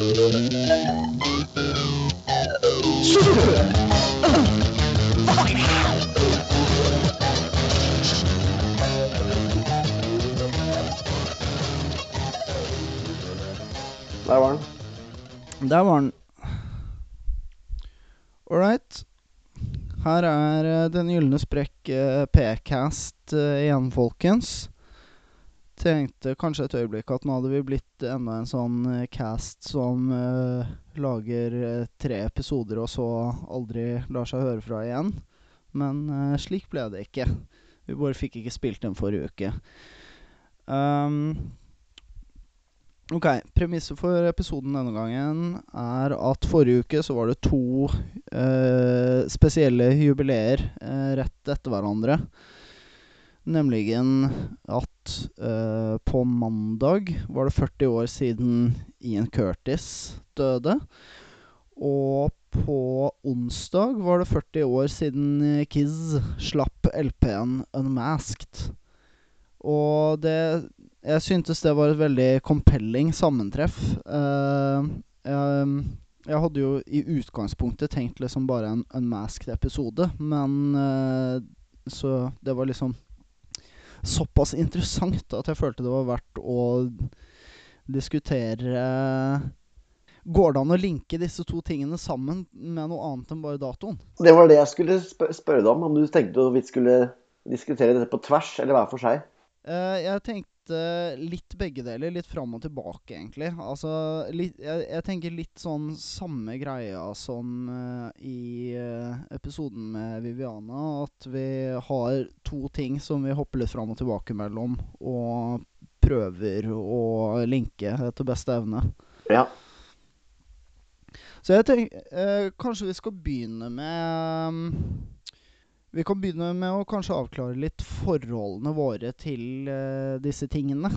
Der var den. Der var den. All right. Her er eh, Den gylne sprekk eh, P-cast eh, igjen, folkens. Tenkte kanskje et øyeblikk at nå hadde vi blitt enda en sånn eh, cast som uh, lager eh, tre episoder og så aldri lar seg høre fra igjen. Men uh, slik ble det ikke. Vi bare fikk ikke spilt den forrige uke. Um, Ok, Premisset for episoden denne gangen er at forrige uke så var det to eh, spesielle jubileer rett etter hverandre. Nemlig at eh, på mandag var det 40 år siden Ian Curtis døde. Og på onsdag var det 40 år siden Kiz slapp LP-en Unmasked. Og det jeg syntes det var et veldig compelling sammentreff. Uh, jeg, jeg hadde jo i utgangspunktet tenkt liksom bare en unmasked episode, men uh, Så det var liksom såpass interessant at jeg følte det var verdt å diskutere Går det an å linke disse to tingene sammen med noe annet enn bare datoen? Det var det jeg skulle spør spørre deg om. Om du tenkte at vi skulle diskutere dette på tvers eller hver for seg? Eh, jeg tenkte litt begge deler. Litt fram og tilbake, egentlig. Altså, litt, jeg, jeg tenker litt sånn samme greia som uh, i uh, episoden med Viviana. At vi har to ting som vi hopper litt fram og tilbake mellom, og prøver å linke etter beste evne. Ja. Så jeg tenker kanskje vi skal begynne med mm, vi kan begynne med å kanskje avklare litt forholdene våre til uh, disse tingene.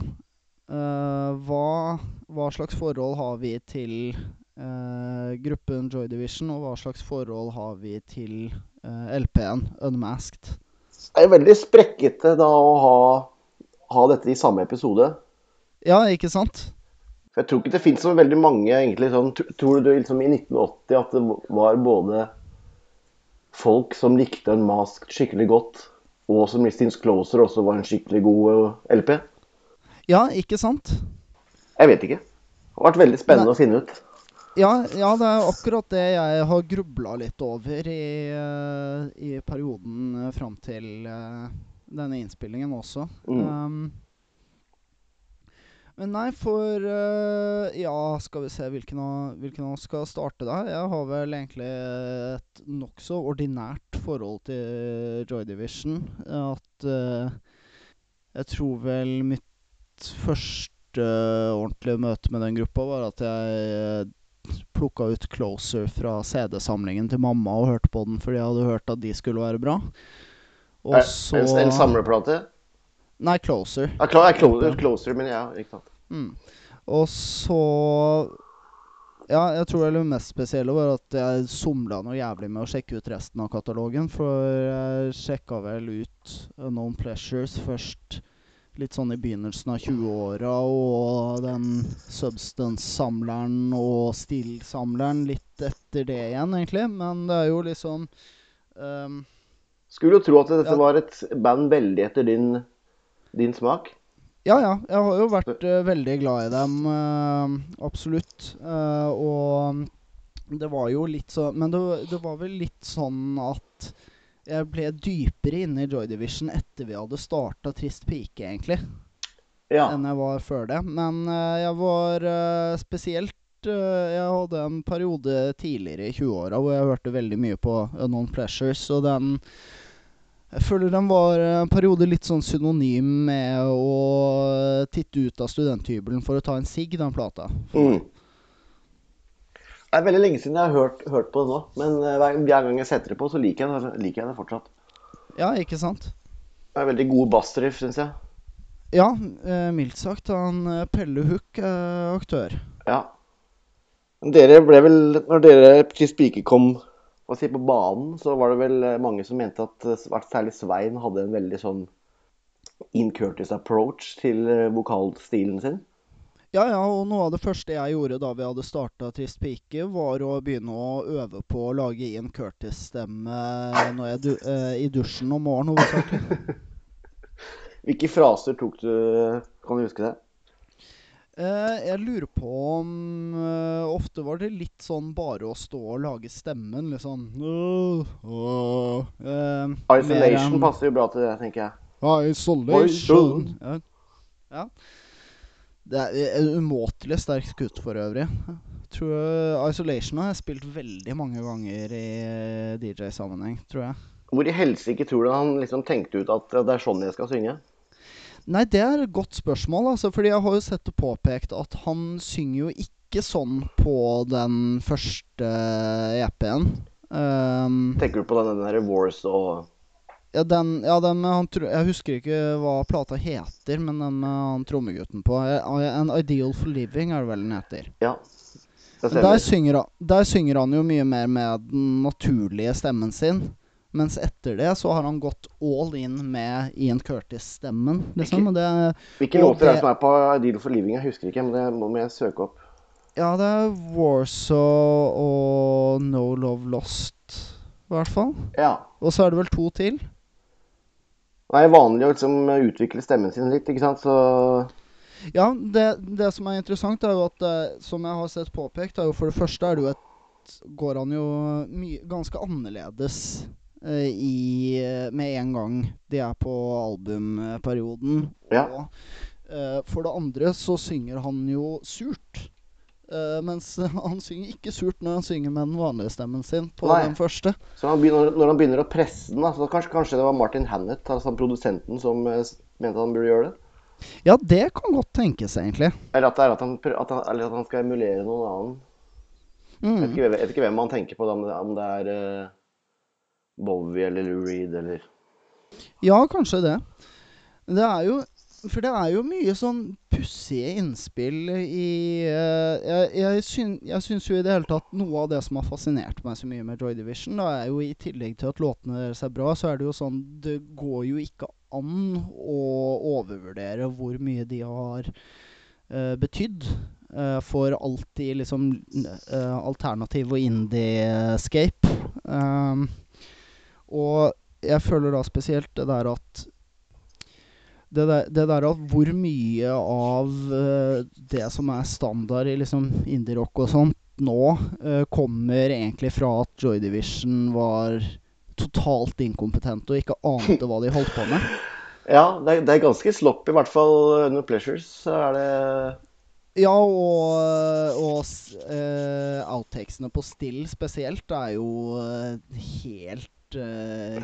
Uh, hva, hva, slags forhold har vi til uh, gruppen Joy Division, og hva slags forhold har vi til LP-en Unmasked? Det er veldig sprekkete da å ha, ha, dette i samme episode. Ja, ikke sant? For Jeg tror ikke det fins så veldig mange egentlig sånn Tror du liksom i 1980 at det var både folk som likte en mask skikkelig godt, og som syns Closer også var en skikkelig god LP? Ja, ikke sant? Jeg vet ikke. Det har vært veldig spennende Nei. å finne ut. Ja, ja, det er akkurat det jeg har grubla litt over i, i perioden fram til denne innspillingen også. Mm. Um, men nei, for uh, Ja, skal vi se hvilken av, hvilken av oss skal starte, da? Jeg har vel egentlig et nokså ordinært forhold til Joy Division. At uh, Jeg tror vel mitt første ordentlige møte med den gruppa var at jeg plukka ut Closer fra CD-samlingen til mamma og hørte på den fordi jeg hadde hørt at de skulle være bra. Og så En, en samleplate? Nei, Closer. Ja, klar, closer, closer, men ja, ikke sant. Mm. Og så Ja, jeg tror det mest spesielle var at jeg somla noe jævlig med å sjekke ut resten av katalogen. For jeg sjekka vel ut Unknown Pleasures først litt sånn i begynnelsen av 20-åra, og den Substance-samleren og Still-samleren litt etter det igjen, egentlig. Men det er jo liksom um, Skulle jo tro at dette ja. var et band veldig etter din din smak? Ja, ja. Jeg har jo vært uh, veldig glad i dem. Uh, absolutt. Uh, og det var jo litt så Men det, det, var vel litt sånn at jeg ble dypere inne i Joy Division etter vi hadde starta Trist pike, egentlig. Ja. Enn jeg var før det. Men jeg var spesielt Jeg hadde en periode tidligere i 20-åra hvor jeg hørte veldig mye på Non Pleasures, og den jeg føler den var en periode litt sånn synonym med å titte ut av studenthybelen for å ta en sigg, den plata. Mm. Det er veldig lenge siden jeg har hørt, hørt på det nå, men eh, hver, hver, gang jeg setter det på, så liker jeg det, liker jeg det fortsatt. Ja, ikke sant? Det er veldig god bassdrift, syns jeg. Ja, eh, mildt sagt. Han eh, Pelle Hook er aktør. Ja. Dere ble vel Når dere til Spike kom hva si, på banen så var det vel eh, mange som mente at eh, særlig Svein hadde en veldig sånn In Curtis approach til eh, vokalstilen sin. Ja, ja, og noe av det første jeg gjorde da vi hadde starta Trist pike, var å begynne å øve på å lage Ian Curtis-stemme når jeg du, i dusjen om morgenen hovedsakelig. Hvilke fraser tok du Kan du huske det? Eh, jeg lurer på om eh, Ofte var det litt sånn bare å stå og lage stemmen, litt sånn uh, åh», eh, mer Isolation enn- passer jo bra til det, tenker jeg. Isolation. Ja. ja. Det er en umåtelig sterk kutt for øvrig. Tror eh, Isolation har jeg spilt veldig mange ganger i eh, DJ-sammenheng, tror jeg. Hvor i helsike tror du han liksom tenkte ut at det er sånn jeg skal synge? Nei, det er et godt spørsmål, altså, fordi jeg har jo sett det påpekt at han synger jo ikke sånn på den første EP-en. Um, Tenker du på den, den der Wars og ja, den, ja, den med han Jeg husker ikke hva plata heter, men den med han trommegutten på. Eh, An Ideal for Living er det vel den heter. Ja. Der synger, han, der synger han jo mye mer med den naturlige stemmen sin. Mens etter det så har han gått all in med Ian Curtis-stemmen, liksom. Og det, Hvilke låter er det som er på Ideal for Living? Jeg husker ikke, men det må jeg søke opp. ja, det er Warsaw og No Love Lost, i hvert fall. Ja. Og så er det vel to til. Det er vanlig å liksom utvikle stemmen sin litt, ikke sant, så Ja, det, det som er interessant, er jo at eh, som jeg har sett påpekt, er jo for det første er det jo et Går han jo mye, ganske annerledes i eh, Med en gang de er på albumperioden. Ja. Og eh, for det andre så synger han jo surt. Uh, mens han synger ikke surt når han synger med den vanlige stemmen sin på Nei. den første. Så han begynner, når han begynner å presse den, da, så kanskje, kanskje det var Martin Hannett, altså produsenten, som uh, mente han burde gjøre det? Ja, det kan godt tenkes, egentlig. Eller at det er at han, at han, eller at han skal emulere noen annen. Jeg vet Mm. ikke, jeg vet ikke hvem han tenker på, da, om det, er eh, Bowie eller Lou Reed eller Ja, kanskje det. Det er jo For det er jo mye sånn pussige innspill i uh, Jeg, jeg, syn, jeg syns jo i det hele tatt noe av det som har fascinert meg så mye med Joy Division, da er jo i tillegg til at låtene deres er bra, så er det jo sånn Det går jo ikke an å overvurdere hvor mye de har uh, betydd eh, for alltid liksom uh, alternativ og indie-scape. Um, og jeg føler da spesielt det der at det der, det der at hvor mye av uh, det som er standard i liksom indie-rock og sånt nå, uh, kommer egentlig fra at Joy Division var totalt inkompetent og ikke ante hva de holdt på med. Ja, det er, det er ganske slopp, i hvert fall under Pleasures. Så er det Ja, og, og eh, outtakesene på Still spesielt er jo helt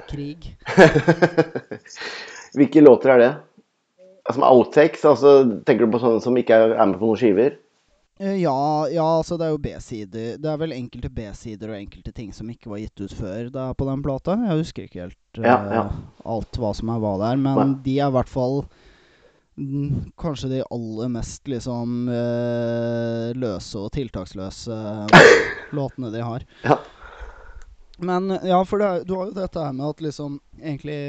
krig. Hvilke låter er det? Som outtakes? Altså, tenker du på sånne som ikke er, med på noen skiver? Eh, Ja, ja, altså det er jo B-sider. Det er vel enkelte B-sider og enkelte ting som ikke var gitt ut før er på den plata. Jeg husker ikke helt Ja, eh, ja. alt hva som er hva der, men Nei. de er i hvert fall mm, kanskje de aller mest liksom eh, løse og tiltaksløse låtene de har. Ja. Men ja, for er, du har jo dette her med at liksom egentlig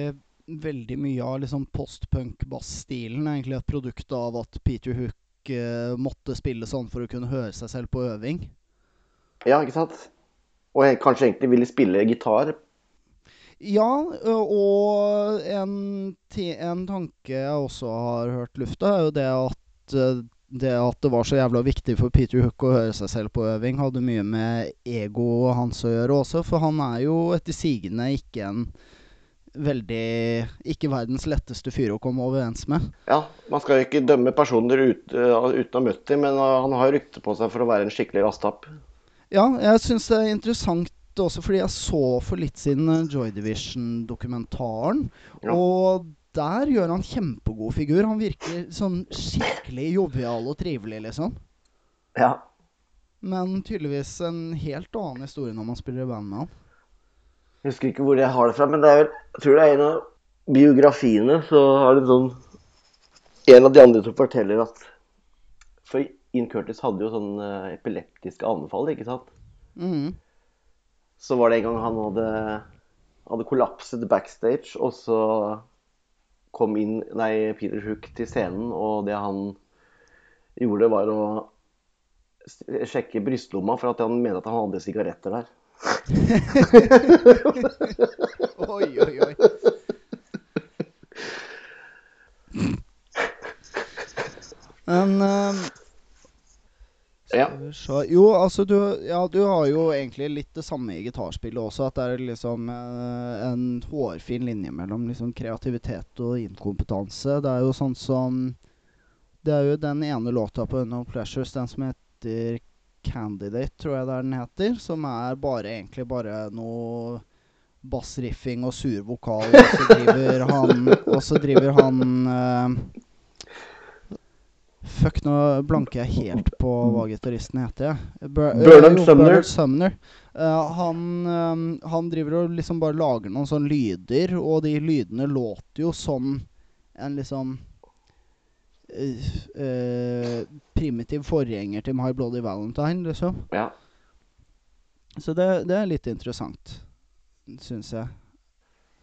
veldig mye av liksom post-punk-bass-stilen er egentlig et produkt av at Peter Hook eh, måtte spille sånn for å kunne høre seg selv på øving. Ja, ikke sant? Og jeg kanskje egentlig ville spille gitar. Ja, og en, en tanke jeg også har hørt lufta, er jo det at ø, det at det var så jævla viktig for Peter Hook å høre seg selv på øving, hadde mye med egoet hans å gjøre også, for han er jo etter sigende ikke en veldig Ikke verdens letteste fyr å komme overens med. Ja, Man skal jo ikke dømme personer ut, uh, uten å ha møtt dem, men uh, han har rykte på seg for å være en skikkelig rastapp. Ja, jeg syns det er interessant også fordi jeg så for litt siden eh, Joy Division-dokumentaren. Ja. Og der gjør han kjempegod figur. Han virker sånn skikkelig jovial og trivelig, liksom. Ja. Men tydeligvis en helt annen historie når man spiller i band med han. Jeg husker ikke hvor jeg har det fra, men det er vel, jeg tror det er en av biografiene. Så har det sånn En av de andre som forteller at For Ian Curtis hadde jo sånn uh, epileptiske anfall, ikke sant? Mhm. Så var det en gang han hadde, hadde kollapset backstage, og så kom inn nei, Peter Hook til scenen, og det han gjorde, var å sjekke brystlomma for at han mente at han hadde sigaretter der. Oi, oi, oi. Men ehm, Ja. Jo, altså du, ja, du har jo egentlig litt det samme i gitarspillet også. At det er liksom eh, en hårfin linje mellom liksom kreativitet og inkompetanse. Det er jo sånn som Det er jo den ene låta på No Pleasures, den som heter Candidate, tror jeg det er den heter. Som er bare egentlig bare noe bassriffing og sur vokal, og så driver han Og så driver han eh, Fuck, nå blanker jeg helt på hva gitaristen heter. Bur- eh, Bernard jo, Sumner. Bernard Sumner. Uh, han, eh, han driver og liksom bare lager noen sånne lyder, og de lydene låter jo som en liksom eh, eh, primitiv forgjenger til My Bloody Valentine, liksom. ja. Så det, det er litt interessant, syns jeg.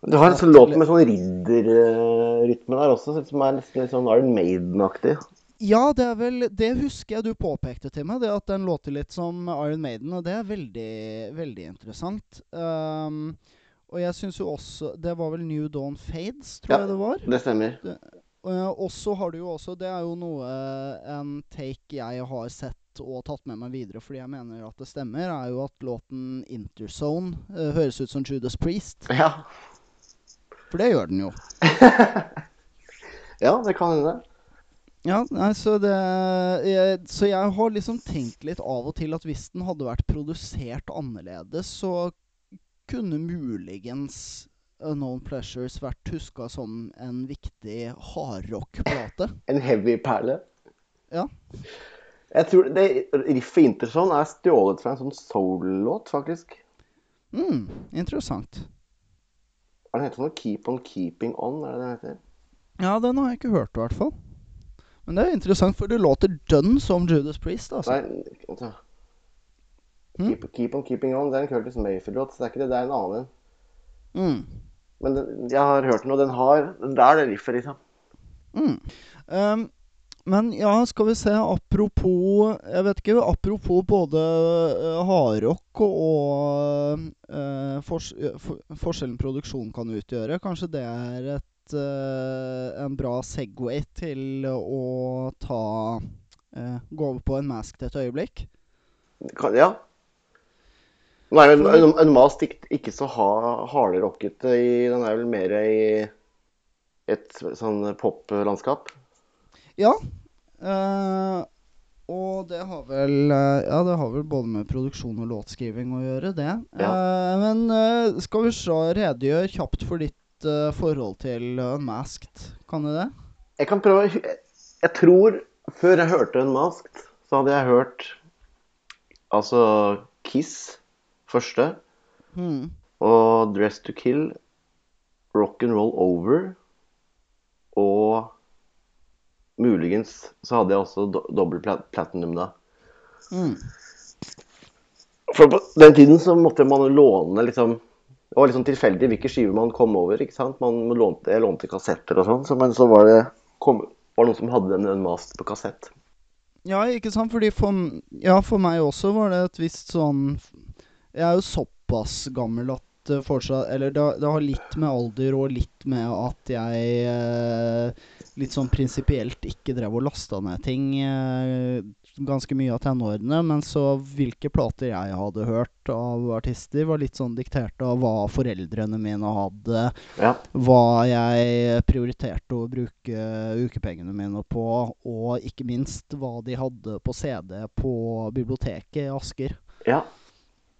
Du har en sånn låt med sånn ridderrytme der også, som er nesten litt sånn Iron Maiden-aktig. Ja, det er vel Det husker jeg du påpekte til meg, det at den låter litt som Iron Maiden, og det er veldig, veldig interessant. Um, og jeg syns jo også Det var vel New Dawn Fades, tror Ja. jeg det var. Det stemmer. Uh, og så har du jo også Det er jo noe En take jeg har sett og tatt med meg videre fordi jeg mener at det stemmer, er jo at låten Interzone uh, høres ut som Judas Priest. Ja. For det gjør den jo. ja, det kan hende. Ja, nei, så det jeg, Så jeg har liksom tenkt litt av og til at hvis den hadde vært produsert annerledes, så kunne muligens Unknown Pleasures vært huska som en viktig hardrock-plate. En heavy perle. Ja. Jeg tror det riffet Interson er stjålet fra en sånn soul-låt, faktisk. Mm, interessant. Er den heter den? Keep on keeping on, er det den heter? Ja, den har jeg ikke hørt, i hvert fall. Men det er interessant, for det låter dønn som Judas Priest, altså. Nei. Mm. Keep, keep on keeping on, det er en Curtis Mayfield-låt, det er ikke det, det er en annen en. Mm. Men den, jeg har hørt den, og den har den er det riffet, liksom. Mm. Um, men ja, skal vi se Apropos Jeg vet ikke, apropos både uh, hardrock og uh, fors for forskjellen produksjon kan utgjøre. Kanskje det er et, en bra Segway til å ta uh, Gå over på en mask til et øyeblikk? Kan, ja. Nå er jo en, en, en mask ikke, så ha, hardrockete i Den er vel mer i et sånn poplandskap. Ja. Uh, og det har vel eh, Ja, det har vel både med produksjon og låtskriving å gjøre, det. Eh, men uh, skal vi se, redegjør kjapt for ditt eh, forhold til Unmasked. Kan du det? Jeg kan prøve Jeg, tror Før jeg hørte Unmasked, så hadde jeg hørt altså Kiss første. Hmm. Og Dress to Kill, Rock and Roll Over og muligens så hadde jeg også do dobbel platinum da. Mm. For på den tiden så måtte man låne liksom Det var liksom tilfeldig hvilke skiver man kom over. ikke sant? Man lånte, Jeg lånte kassetter og sånn, så, men så var det kom, var noen som hadde en, en master på kassett. Ja, ikke sant? Fordi for, ja, for meg også var det et visst sånn Jeg er jo såpass gammel at det fortsatt Eller det, det har litt med alder og litt med at jeg eh, litt sånn prinsipielt ikke drev og lasta ned ting eh, ganske mye av tenårene. Men så hvilke plater jeg hadde hørt av artister, var litt sånn diktert av hva foreldrene mine hadde Ja. hva jeg prioriterte å bruke ukepengene mine på, og ikke minst hva de hadde på CD på biblioteket i Asker. ja.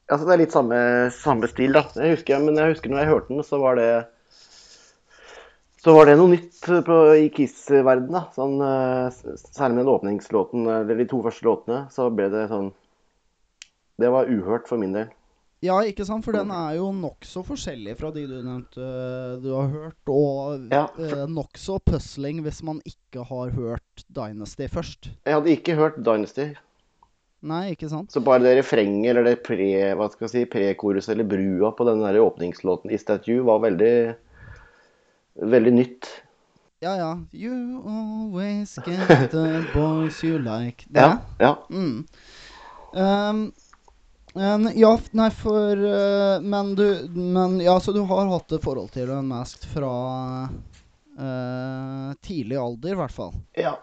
Altså det er litt samme, samme stil, da. Jeg husker, men jeg husker når jeg hørte den, så var det så var det noe nytt på, i Kiss-verdenen. Sånn, eh, særlig med den åpningslåten, eller de to første låtene, så ble det sånn Det var uhørt for min del. Ja, ikke sant? For den er jo nokså forskjellig fra de du nevnte du har hørt, og Ja, eh, nokså puzzling hvis man ikke har hørt Dynasty først. Jeg hadde ikke hørt Dynasty, Nei, ikke sant? så bare det refrenget eller det pre, hva skal jeg si, prekoruset eller brua på den der åpningslåten i Statue var veldig veldig nytt. Ja, ja. You always get the boys you like. Det? Ja. ja. Mm. Um, en, ja, nei, for uh, Men du Men ja, så du har hatt et forhold til en mask fra uh, tidlig alder, i hvert fall. ja.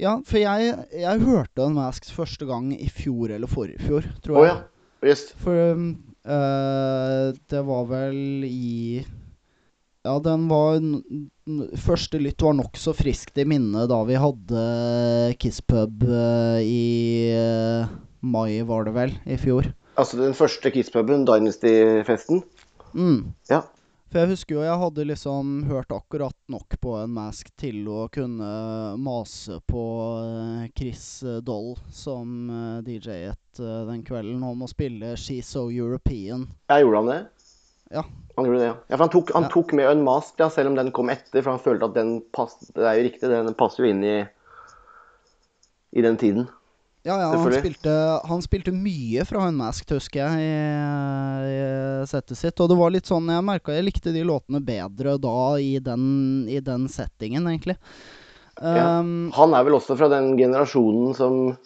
Ja, for jeg, jeg hørte Unmasked første gang i fjor eller forrige fjor, tror jeg. ja. Yes. For um, uh, det var vel i Ja, den var Første lytt var nokså friskt i minne da vi hadde Kisspub eh, i eh, mai, var det vel, i fjor. Altså den første Kiss-puben, Dynasty-festen. Mm. Ja. For jeg husker jo jeg hadde liksom hørt akkurat nok på en mask til å kunne mase på eh, Chris Doll, som DJ-et den kvelden, om å spille She's So European. Ja, gjorde han det? Ja. Han gjorde det, ja. ja for han tok, han Ja. tok med Unmasked, ja, selv om den kom etter, for han følte at den pass, Det er jo riktig, den passer jo inn i i den tiden. Ja, ja, han spilte, han spilte mye fra Unmasked, husker jeg, i, i settet sitt. Og det var litt sånn Jeg merka jeg likte de låtene bedre da i den, i den settingen, egentlig. Ja. Um, Han er vel også fra den generasjonen som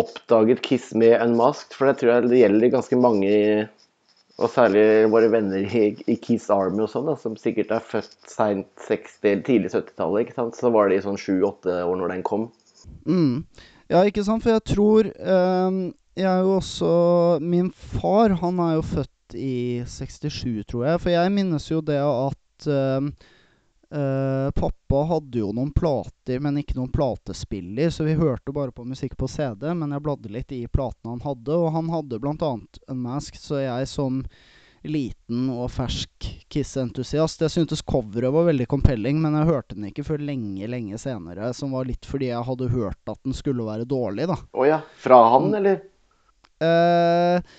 oppdaget Kiss med Unmasked, for det tror jeg det gjelder ganske mange, i- og særlig våre venner i, i Kiss Army og sånn, da, som sikkert er født seint 60- eller tidlig 70-tallet, ikke sant. Så var de sånn sju-åtte år når den kom. Mm. Ja, ikke sant? For jeg tror ehm, Jeg er jo også Min far, han er jo født i 67, tror jeg. For jeg minnes jo det at ehm, eh, pappa hadde jo noen plater, men ikke noen platespiller, så vi hørte bare på musikk på CD. Men jeg bladde litt i platene han hadde, og han hadde bl.a. Unmasked, så jeg som liten og fersk Kiss-entusiast. Jeg syntes coveret var veldig compelling, men jeg hørte den ikke før lenge, lenge senere. Som var litt fordi jeg hadde hørt at den skulle være dårlig, da. Å ja. Fra han, eller? Eh,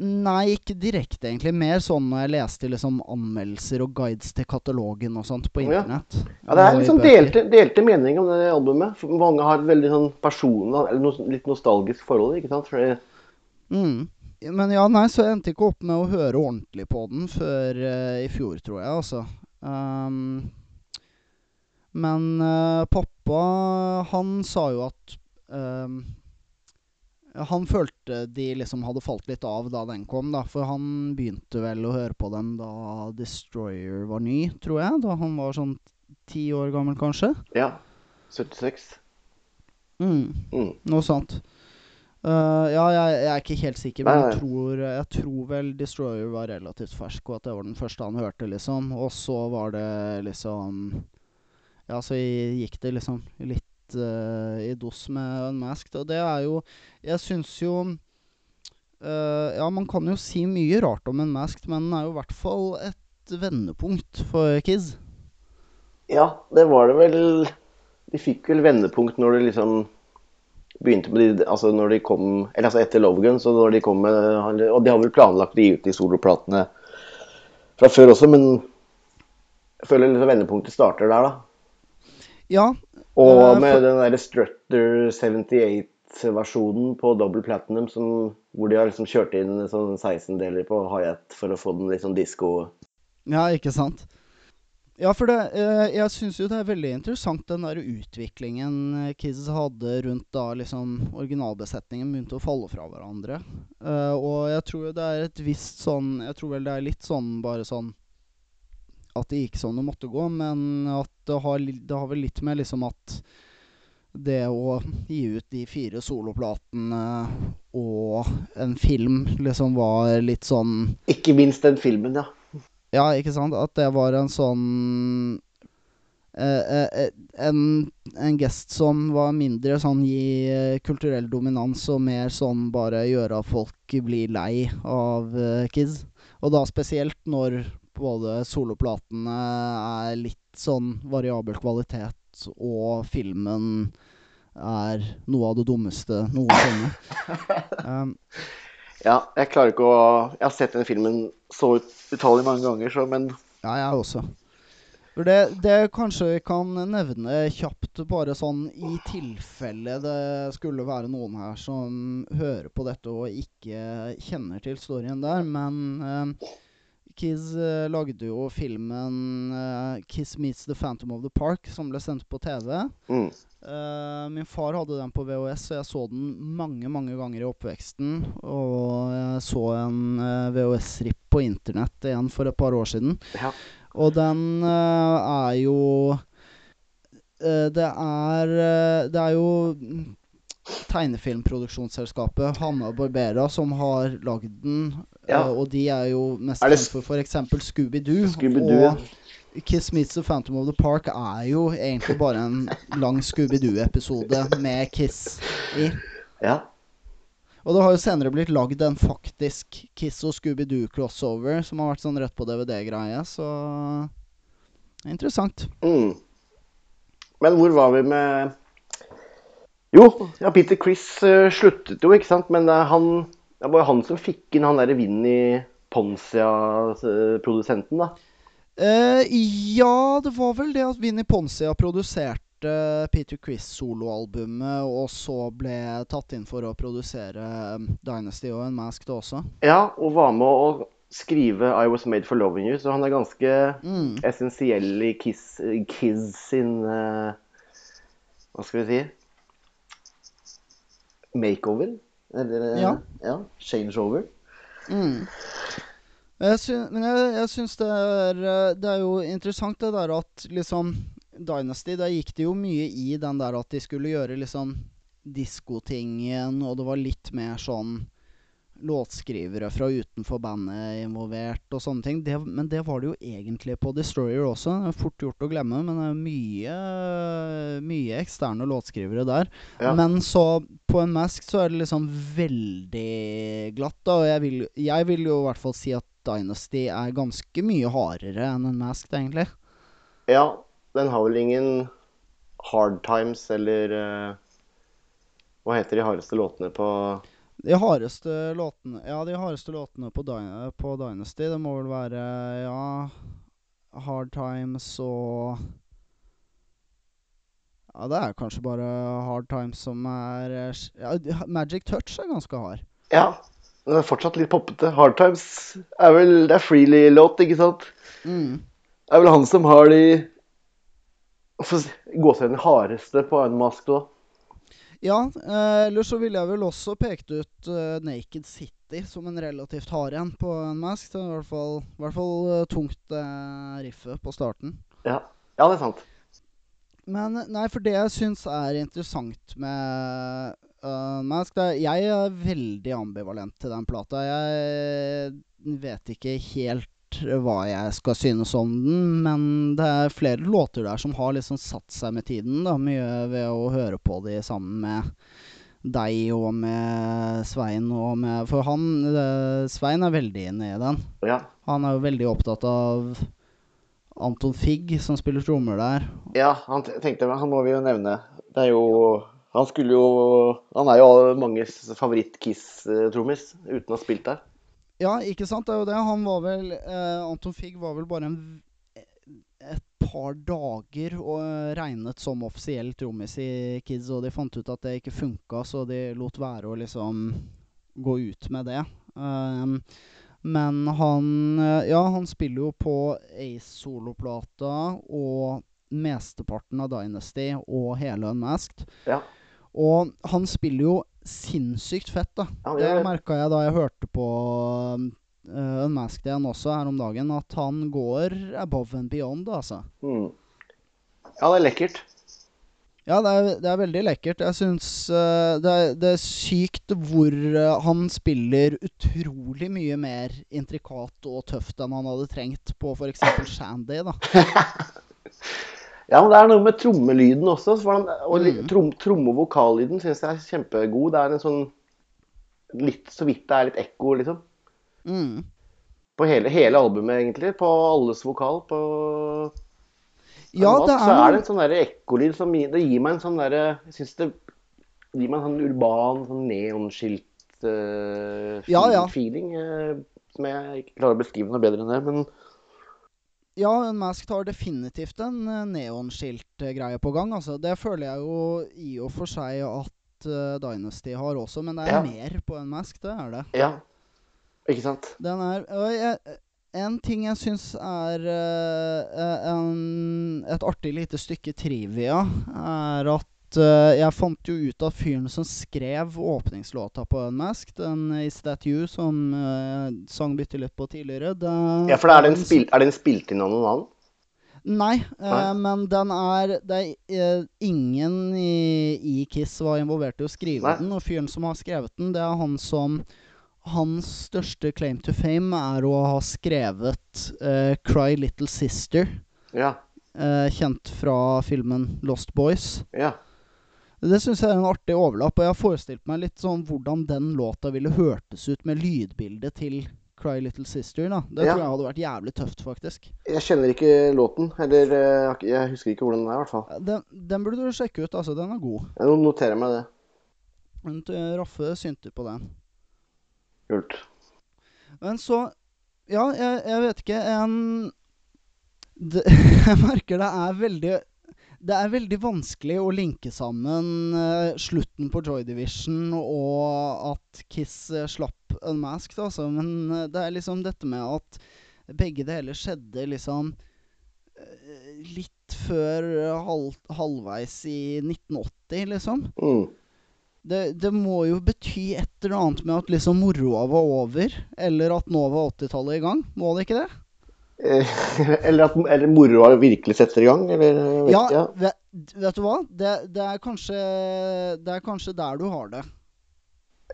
nei, ikke direkte, egentlig. Mer sånn når jeg leste liksom anmeldelser og guides til katalogen og sånt på Å ja. internett. Ja, det er liksom delte, delte meninger om det albumet. For mange har et veldig sånn personlig, eller no, litt nostalgisk forhold, ikke sant? Fordi, Mm. Men ja, nei, så jeg endte ikke opp med å høre ordentlig på den før uh, i fjor, tror jeg, altså. Um, men uh, pappa, han sa jo at um, Han følte de liksom hadde falt litt av da den kom, da. For han begynte vel å høre på dem da Destroyer var ny, tror jeg. Da han var sånn ti år gammel, kanskje. ja. 76. Mm. Mm. Noe sånt. Uh, ja, jeg, jeg er ikke helt sikker, men jeg tror, jeg tror vel Destroyer var relativt fersk, og at det var den første han hørte, liksom. Og så var det liksom Ja, så gikk det liksom litt eh, i dos med Unmasked, og det er jo Jeg syns jo uh, Ja, man kan jo si mye rart om Unmasked, men den er jo i hvert fall et vendepunkt for Kids. Ja, det var det vel De fikk vel vendepunkt når det liksom begynte med de Altså når de kom Eller altså etter Lovegun, så når de kom med Og de har vel planlagt å gi ut de soloplatene fra før også, men jeg føler liksom vendepunktet starter der, da. Ja. Og Eh, med den derre Strutter 78-versjonen på Double Platinum som, hvor de har liksom kjørt inn sånn 16-deler på hi-hat for å få den litt sånn disko Ja, ikke sant? Ja, for det, eh, jeg syns jo det er veldig interessant den der utviklingen eh, Kids hadde rundt da liksom originalbesetningen begynte å falle fra hverandre. Og jeg tror jo det er et visst sånn Jeg tror vel det er litt sånn bare sånn At det gikk sånn det måtte gå, men at det har, det har vel litt med liksom at det å gi ut de fire soloplatene og en film liksom var litt sånn Ikke minst den filmen, ja. ja, ikke sant? At det var en sånn eh, eh, en, en gest som var mindre sånn gi eh, kulturell dominans, og mer sånn bare gjøre at folk blir lei av eh, kids. Og da spesielt når både soloplatene er litt sånn variabel kvalitet, og filmen er noe av det dummeste noensinne. um, Ja, jeg klarer ikke å Jeg har sett den filmen så utallig mange ganger, så men Ja, jeg også. Det, det kanskje vi kan nevne kjapt, bare sånn i tilfelle det skulle være noen her som hører på dette og ikke kjenner til storyen der, men eh, Kiss uh, lagde jo filmen uh, 'Kiss Meets The Phantom of the Park', som ble sendt på TV. Mm. Uh, min far hadde den på VHS, og jeg så den mange mange ganger i oppveksten. Og jeg så en eh, VHS-ripp på internett igjen for et par år siden. Ja. Og den eh, er jo eh, Det er eh, Det er jo tegnefilmproduksjonsselskapet Hanna Barbera som har lagd den. Ja. eh, og de er jo mest kjent for f.eks. Scooby-Doo. Scooby-Doo, og Kiss Meets The Phantom of the Park er jo egentlig bare en lang Scooby-Doo-episode med Kiss i. ja. Og det har jo senere blitt lagd en faktisk Kiss og Scooby-Doo-crossover som har vært sånn rett på DVD-greie, så Interessant. Mm. Men hvor var vi med Jo, ja, Peter Chris eh, sluttet jo, ikke sant? Men er han, det var jo han som fikk inn han derre Vinni Ponsia-produsenten, da. Uh, ja, det var vel det at Vinni Poncia produserte Peter Chris-soloalbumet, og så ble tatt inn for å produsere Dynasty og en Mask det også. Ja, og var med å skrive 'I Was Made for Loving You', så han er ganske Mm. essensiell i Kiss, Kiss sin uh, Hva skal vi si Makeover? Eller eh, Ja. ja changeover? Mm. Jeg sy men jeg, jeg syns det er eh, Det er jo interessant det der at liksom Dynasty, der gikk det jo mye i den der at de skulle gjøre liksom diskotingen, og det var litt mer sånn låtskrivere fra utenfor bandet involvert og sånne ting. Det, men det var det jo egentlig på Destroyer også. Det er fort gjort å glemme, men det er mye, mye eksterne låtskrivere der. Ja. Men så på en mask så er det liksom veldig glatt, da. Og jeg vil, jeg vil jo i hvert fall si at Dynasty er ganske mye hardere enn en mask, egentlig. Ja, den har vel ingen hard times eller uh, Hva heter de hardeste låtene på De hardeste låtene Ja, de hardeste låtene på, Dy på Dynasty, det må vel være Ja Hard Times og Ja, det er kanskje bare Hard Times som er ja, Magic Touch er ganske hard. Ja, den er fortsatt litt poppete. Hard times er vel Det er Freely-låt, ikke sant? Mm. Det er vel han som har de gåsehudene hardeste på en mask da. Ja, eh, eller så ville jeg vel også pekt ut eh, Naked City som en relativt hard en på en mask. Det er i hvert fall, i hvert fall eh, tungt eh, riffet på starten. Ja. ja, det er sant. Men nei, for det jeg syns er interessant med uh, Mask er, Jeg er veldig ambivalent til den plata. Jeg vet ikke helt hva jeg skal synes om den, men det er flere låter der som har liksom satt seg med tiden. da Mye ved å høre på de sammen med deg og med Svein og med For han eh, Svein er veldig inne i den. Ja. Han er jo veldig opptatt av Anton Figg, som spiller trommer der. ja, han tenkte Han må vi jo nevne. Det er jo Han skulle jo Han er jo manges favoritt-Kiss-trommis uten å ha spilt der. Ja, ikke sant? Det er jo det. Han var vel eh, Anton Figg var vel bare en, et par dager og eh, regnet som offisiell trommis i Kids, og de fant ut at det ikke funka, så de lot være å liksom gå ut med det. Um, men han eh, Ja, han spiller jo på Ace-soloplata og mesteparten av Dynasty og hele Unmasked. Ja. Og han spiller jo sinnssykt fett, da. Ja, det det. merka jeg da jeg hørte på uh, Unmasked igjen også her om dagen, at han går above and beyond, altså. Mm. Ja, det er lekkert. Ja, det er, det er veldig lekkert. Jeg syns uh, det, det er sykt hvor uh, han spiller utrolig mye mer intrikat og tøft enn han hadde trengt på f.eks. Shandy, da. Ja, men det er noe med trommelyden også. så den- Og Mm. trom, tromme- og vokallyden syns jeg er kjempegod. Det er en sånn litt Så vidt det er litt ekko, liksom. Mm. På hele, hele albumet, egentlig. På alles vokal. På Ja, mat, det så er er det en sånn ekkolyd som gir, det gir meg en sånn derre Jeg syns det gir meg en sånn urban, sånn neonskilt uh, Ja, ja. feeling. eh, som jeg ikke klarer å beskrive noe bedre enn det. Men Ja, Mask har definitivt en neonskiltgreie neonskilt-greie på gang. Altså. Det føler jeg jo i og for seg at uh, Dynasty har også, men det er Ja. mer på en Mask, det er det. ja. Ikke sant? Den er jeg, en ting jeg syns er uh, en, et artig lite stykke trivia, er at eh, jeg fant jo ut at fyren som skrev åpningslåta på Unmask, den Is That You, som uh, sang bitte litt på tidligere det, Ja, for er den, spil, er den spilt inn av noen annen? Nei, uh, men den er Det er eh, ingen i, i Kiss var involvert i å skrive Nei. den, og fyren som har skrevet den, det er han som Hans største claim to fame er å ha skrevet uh, 'Cry Little Sister', Ja. Uh, kjent fra filmen 'Lost Boys'. Ja. Det syns jeg er en artig overlapp, og jeg har forestilt meg litt sånn hvordan den låta ville hørtes ut med lydbildet til 'Cry Little Sister'. da. Det Ja. tror jeg hadde vært jævlig tøft, faktisk. Jeg kjenner ikke låten. Eller eh, jeg husker ikke hvordan den er, i hvert fall. Den, den burde du sjekke ut, altså. Den er god. Jeg noterer meg det. Men eh, Raffe synte på den. Kult. Men så Ja, jeg, jeg vet ikke En det, Jeg merker det er veldig det er veldig vanskelig å linke sammen uh, slutten på Joy Division og at Kiss uh, slapp Unmasked, altså. Men uh, det er liksom dette med at begge deler skjedde liksom litt før halv, halvveis i 1980, liksom. Mm. Det, det må jo bety et eller annet med at liksom moroa var over, eller at nå var 80-tallet i gang. Må det ikke det? Eh, eller at eller moroa virkelig setter i gang, eller ja, ikke, Ja, vet, vet du hva? Det, det, er kanskje, det er kanskje der du har det.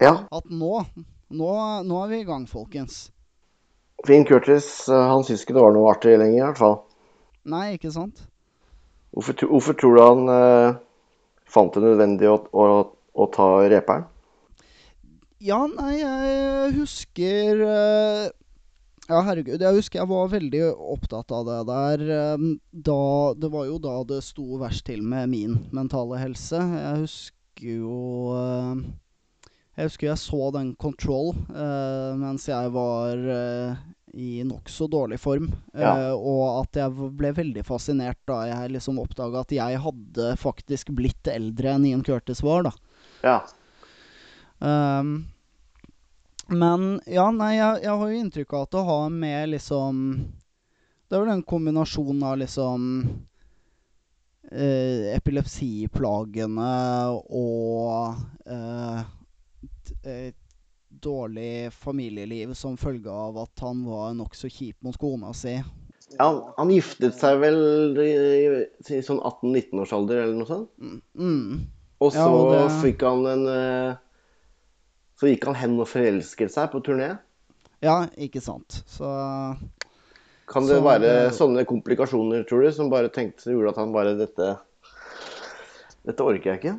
Ja. At nå, nå, nå er vi i gang, folkens. Finn Curtis, eh, han syns ikke det var noe artig lenger, i hvert fall. Nei, ikke sant? Hvorfor, hvorfor tror du han eh, fant det nødvendig å, å, å ta reperen? Ja, nei, jeg husker eh, Ja, herregud. Jeg husker jeg var veldig opptatt av det der. eh, Da, det var jo da det sto verst til med min mentale helse. Jeg husker jo eh, Jeg husker jeg så den Control eh, mens jeg var eh, i nokså dårlig form. Ja. Uh, og at jeg ble veldig fascinert da jeg liksom oppdaga at jeg hadde faktisk blitt eldre enn Ian Curtis var, da. Ja. Ehm, men ja, nei, jeg, jeg har jo inntrykk av at det har med liksom Det er vel en kombinasjon av liksom eh, epilepsiplagene og eh, eh, dårlig familieliv som følge av at han var nokså kjip mot kona si. ja han, han giftet seg vel i, i sånn 18-19 års alder eller noe sånt? Mm. Og Og Ja, så og det- fikk han en eh, Så gikk han hen og forelsket seg på turné. Ja, ikke sant. Så Kan det Så være sånne komplikasjoner, tror du, som bare tenkte gjorde at han bare Dette Dette orker jeg ikke.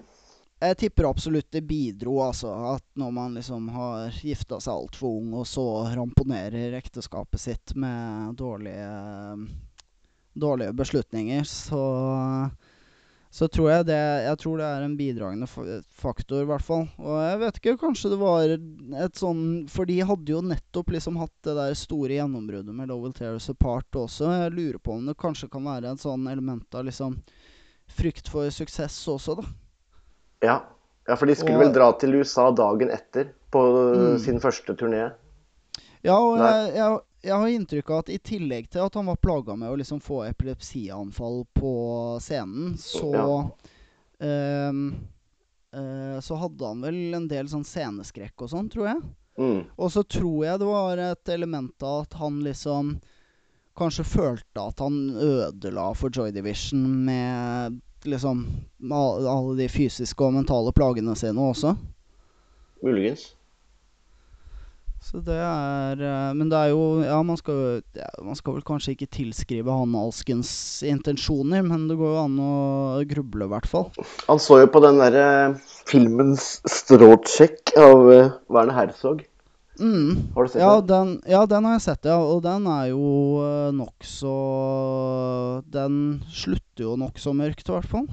Jeg tipper absolutt det bidro, altså. At når man liksom har gifta seg altfor ung, og så ramponerer ekteskapet sitt med dårlige Dårlige beslutninger, så så tror jeg det Jeg tror det er en bidragende faktor, i hvert fall. Og jeg vet ikke, kanskje det var et sånn For de hadde jo nettopp liksom hatt det der store gjennombruddet med Lowell Tears Apart også. Jeg lurer på om det kanskje kan være et sånn element av liksom frykt for suksess også, da. Ja. ja, for de skulle Og- vel dra til USA dagen etter på Mm. sin første turné. Ja, og jeg, jeg, jeg har inntrykk av at i tillegg til at han var plaga med å liksom få epilepsianfall på scenen, så ehm, eh, Så hadde han vel en del sånn sceneskrekk og sånn, tror jeg. Mm. Og så tror jeg det var et element av at han liksom kanskje følte at han ødela for Joy Division med liksom alle de fysiske og mentale plagene sine også. Muligens. Så det er eh, Men det er jo Ja, man skal, ja, man skal vel kanskje ikke tilskrive han alskens intensjoner, men det går jo an å gruble, i hvert fall. Han så jo på den derre filmens stråtsjekk av eh, Werner Herzog. Mm. Har du sett Ja, den? ja, den har jeg sett, ja. Og den er jo uh, nokså Den slutter jo nokså mørkt, i hvert fall.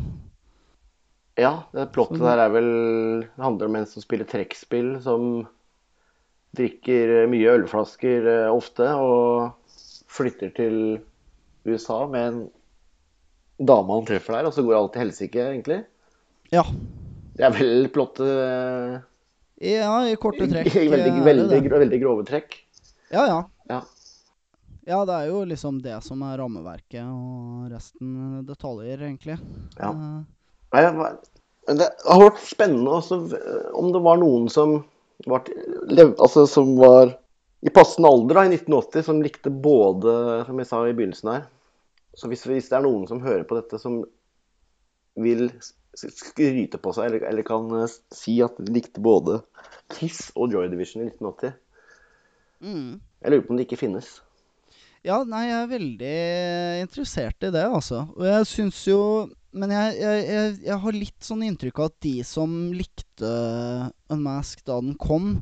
Ja, det plottet der er vel Det handler om en som spiller trekkspill, som drikker eh, mye ølflasker eh, ofte, og flytter til USA med en dame han treffer der, og så går alt til helsike, egentlig. Ja. Det er vel plottet eh, Ja, i korte trekk. i veldig, veldig, veldig grove trekk. Ja, ja. Ja. Ja, det er jo liksom det som er rammeverket, og resten detaljer, egentlig. Ja. Nei, det har vært spennende også eh, om det var noen som var, altså, som var i passende alder da, i 1980, som likte både, som jeg sa i begynnelsen her Så hvis, hvis det er noen som hører på dette, som vil skryte på seg, eller, eller kan eh, si at de likte både Kiss og Joy Division i 1980 mm. Jeg lurer på om det ikke finnes. Ja, nei, jeg er veldig interessert i det, altså. Og jeg syns jo Men jeg, jeg, jeg, jeg har litt sånn inntrykk av at de som likte Unmask da den kom,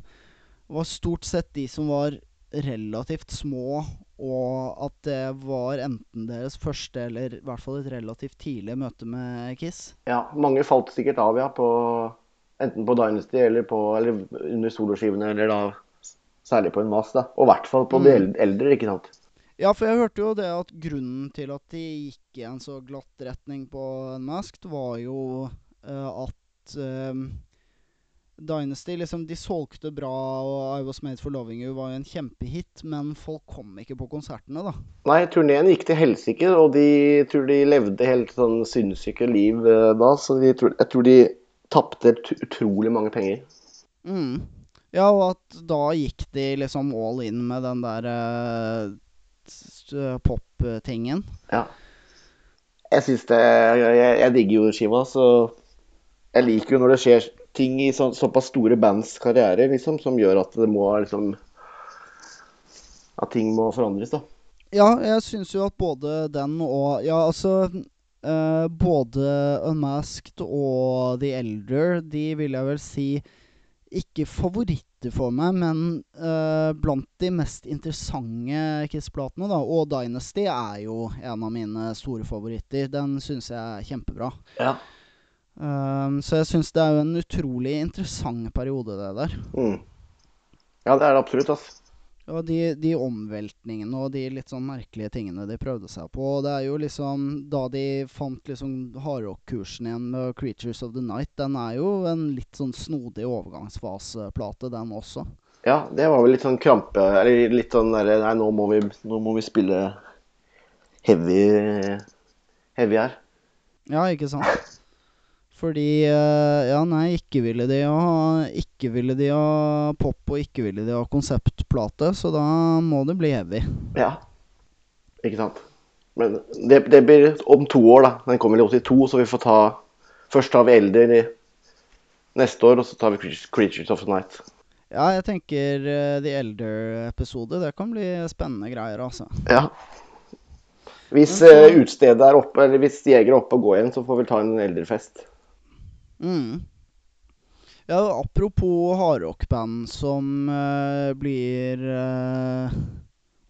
var stort sett de som var relativt små, og at det var enten deres første eller i hvert fall et relativt tidlig møte med Kiss. Ja, mange falt sikkert av, ja, på, enten på Dynasty eller, på, eller under soloskivene, eller da særlig på en mas, da. Og i hvert fall på Mm. de eldre, ikke sant. Ja, for jeg hørte jo det at grunnen til at de gikk i en så glatt retning på Unmasked, var jo uh, at um, Dynasty liksom, De solgte bra, og I Was Made For Loving You var jo en kjempehit, men folk kom ikke på konsertene, da. Nei, turneen gikk til helsike, og de tror de levde helt sånn sinnssyke liv uh, da, så de tror, jeg tror de tapte utrolig mange penger. Mm. Ja, og at da gikk de liksom all in med den der eh, pop-tingen. Ja. Jeg syns det Jeg, jeg, digger jo skiva, så jeg liker jo når det skjer ting i så, såpass store bands karriere, liksom, som gjør at det må liksom At ting må forandres, da. Ja, jeg syns jo at både den og Ja, altså Uh, Både Unmasked og The Elder, de vil jeg vel si ikke favoritter for meg, men uh, blant de mest interessante Kiss-platene, da. Og Dynasty er jo en av mine store favoritter. Den syns jeg er kjempebra. Ja. Um, så jeg syns det er jo en utrolig interessant periode, det der. Mm. Ja, det er det absolutt, altså. Og de, de omveltningene og de litt sånn merkelige tingene de prøvde seg på. Og det er jo liksom Da de fant liksom hardrock-kursen igjen med 'Creatures of the Night', den er jo en litt sånn snodig overgangsfaseplate, den også. Ja, det var vel litt sånn krampe Eller litt sånn derre Nei, nå må vi, nå må vi spille heavy Heavy her. Ja, ikke sant? Fordi eh, Ja, nei, ikke ville de ha Ikke ville de ha pop, og ikke ville de ha konseptplate, så da må det bli heavy. Ja. Ikke sant. Men det, det blir om to år, da. Den kommer i 82, så vi får ta Først tar vi Elder i neste år, og så tar vi Creatures- of the Night. Ja, jeg tenker uh, The Elder-episode, det kan bli spennende greier, altså. Ja. Hvis uh, eh, utstedet er oppe, eller hvis Jeger er oppe og går igjen, så får vi ta en Elder-fest. Mm. Ja, apropos hardrockband som eh, blir eh,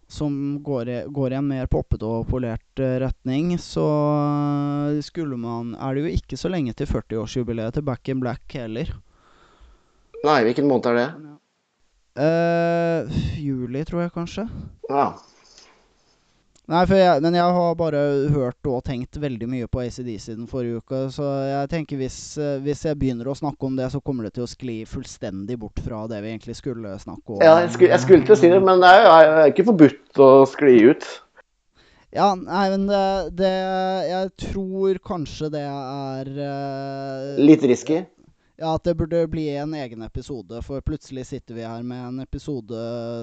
Som går i, går i en mer poppete og polert eh, retning, så eh, skulle man Er det jo ikke så lenge til 40-årsjubileet til Back in Black heller. Nei, hvilken måned er det? Eh, juli, tror jeg kanskje. Ja. Nei, for jeg, men jeg har bare hørt og tenkt veldig mye på ACDC den forrige uka, så jeg tenker hvis, eh, hvis jeg begynner å snakke om det, så kommer det til å skli fullstendig bort fra det vi egentlig skulle snakke om. ja jeg, skulle, jeg skulle til å si det, men det er jo er ikke forbudt å skli ut. Ja, nei, men det, det Jeg tror kanskje det er uh, Litt risky. Ja, at det burde bli en egen episode, for plutselig sitter vi her med en episode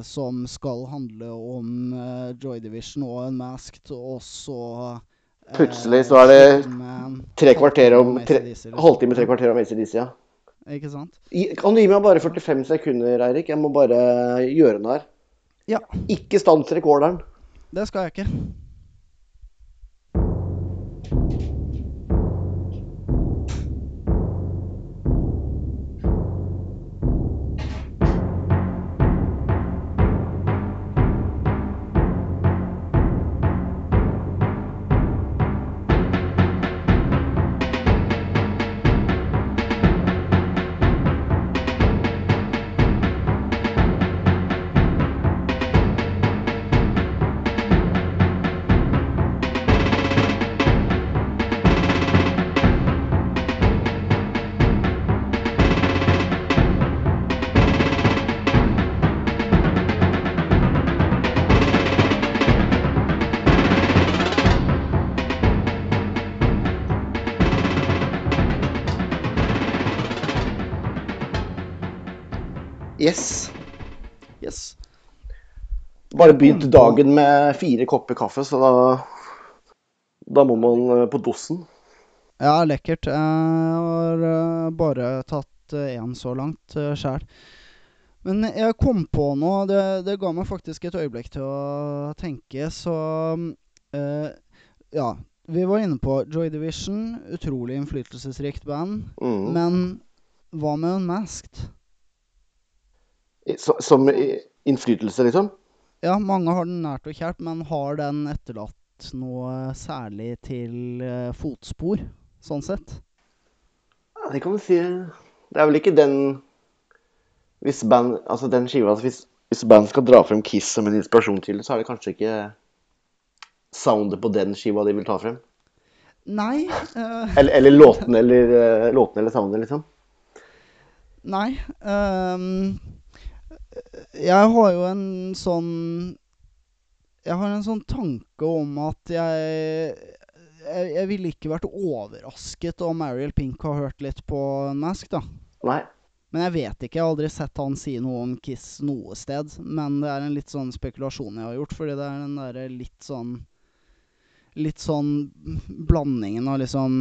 som skal handle om uh, Joy Division og Unmasked, og så uh, Plutselig så er det Tre kvarter om tre, liksom. Halvtime, tre kvarter om ACDC, ja. Ikke sant? I- Kan du gi meg bare 45 sekunder, Eirik? Jeg må bare gjøre noe her. Ja, Ikke stans rekorderen. det skal jeg ikke. Yes. Yes. Bare begynt dagen med fire kopper kaffe, så da Da må man eh, på dosen. Ja, lekkert. Jeg har eh, bare tatt én så langt sjæl. Men jeg kom på noe. Det, det ga meg faktisk et øyeblikk til å tenke, så eh, Ja. Vi var inne på Joy Division. Utrolig innflytelsesrikt band. Mm. Men hva med Unmasked? Som innflytelse, liksom? Ja, mange har den nært og kjært, men har den etterlatt noe særlig til eh, fotspor, sånn sett? Ja, det kan du si. Det er vel ikke den Hvis band Altså den skiva altså hvis, hvis band skal dra frem Kiss som en inspirasjonskilde, så er det kanskje ikke soundet på den skiva de vil ta frem. Nei. Uh... Eller, eller låtene eller, låten eller soundet, liksom. Nei. ehm, jeg har jo en sånn Jeg har en sånn tanke om at jeg Jeg, jeg ville ikke vært overrasket om Ariel Pink har hørt litt på Mask, da. Nei. Men jeg vet ikke. Jeg har aldri sett han si noe om Kiss noe sted. Men det er en litt sånn spekulasjon jeg har gjort, fordi det er den derre litt sånn Litt sånn blandingen av liksom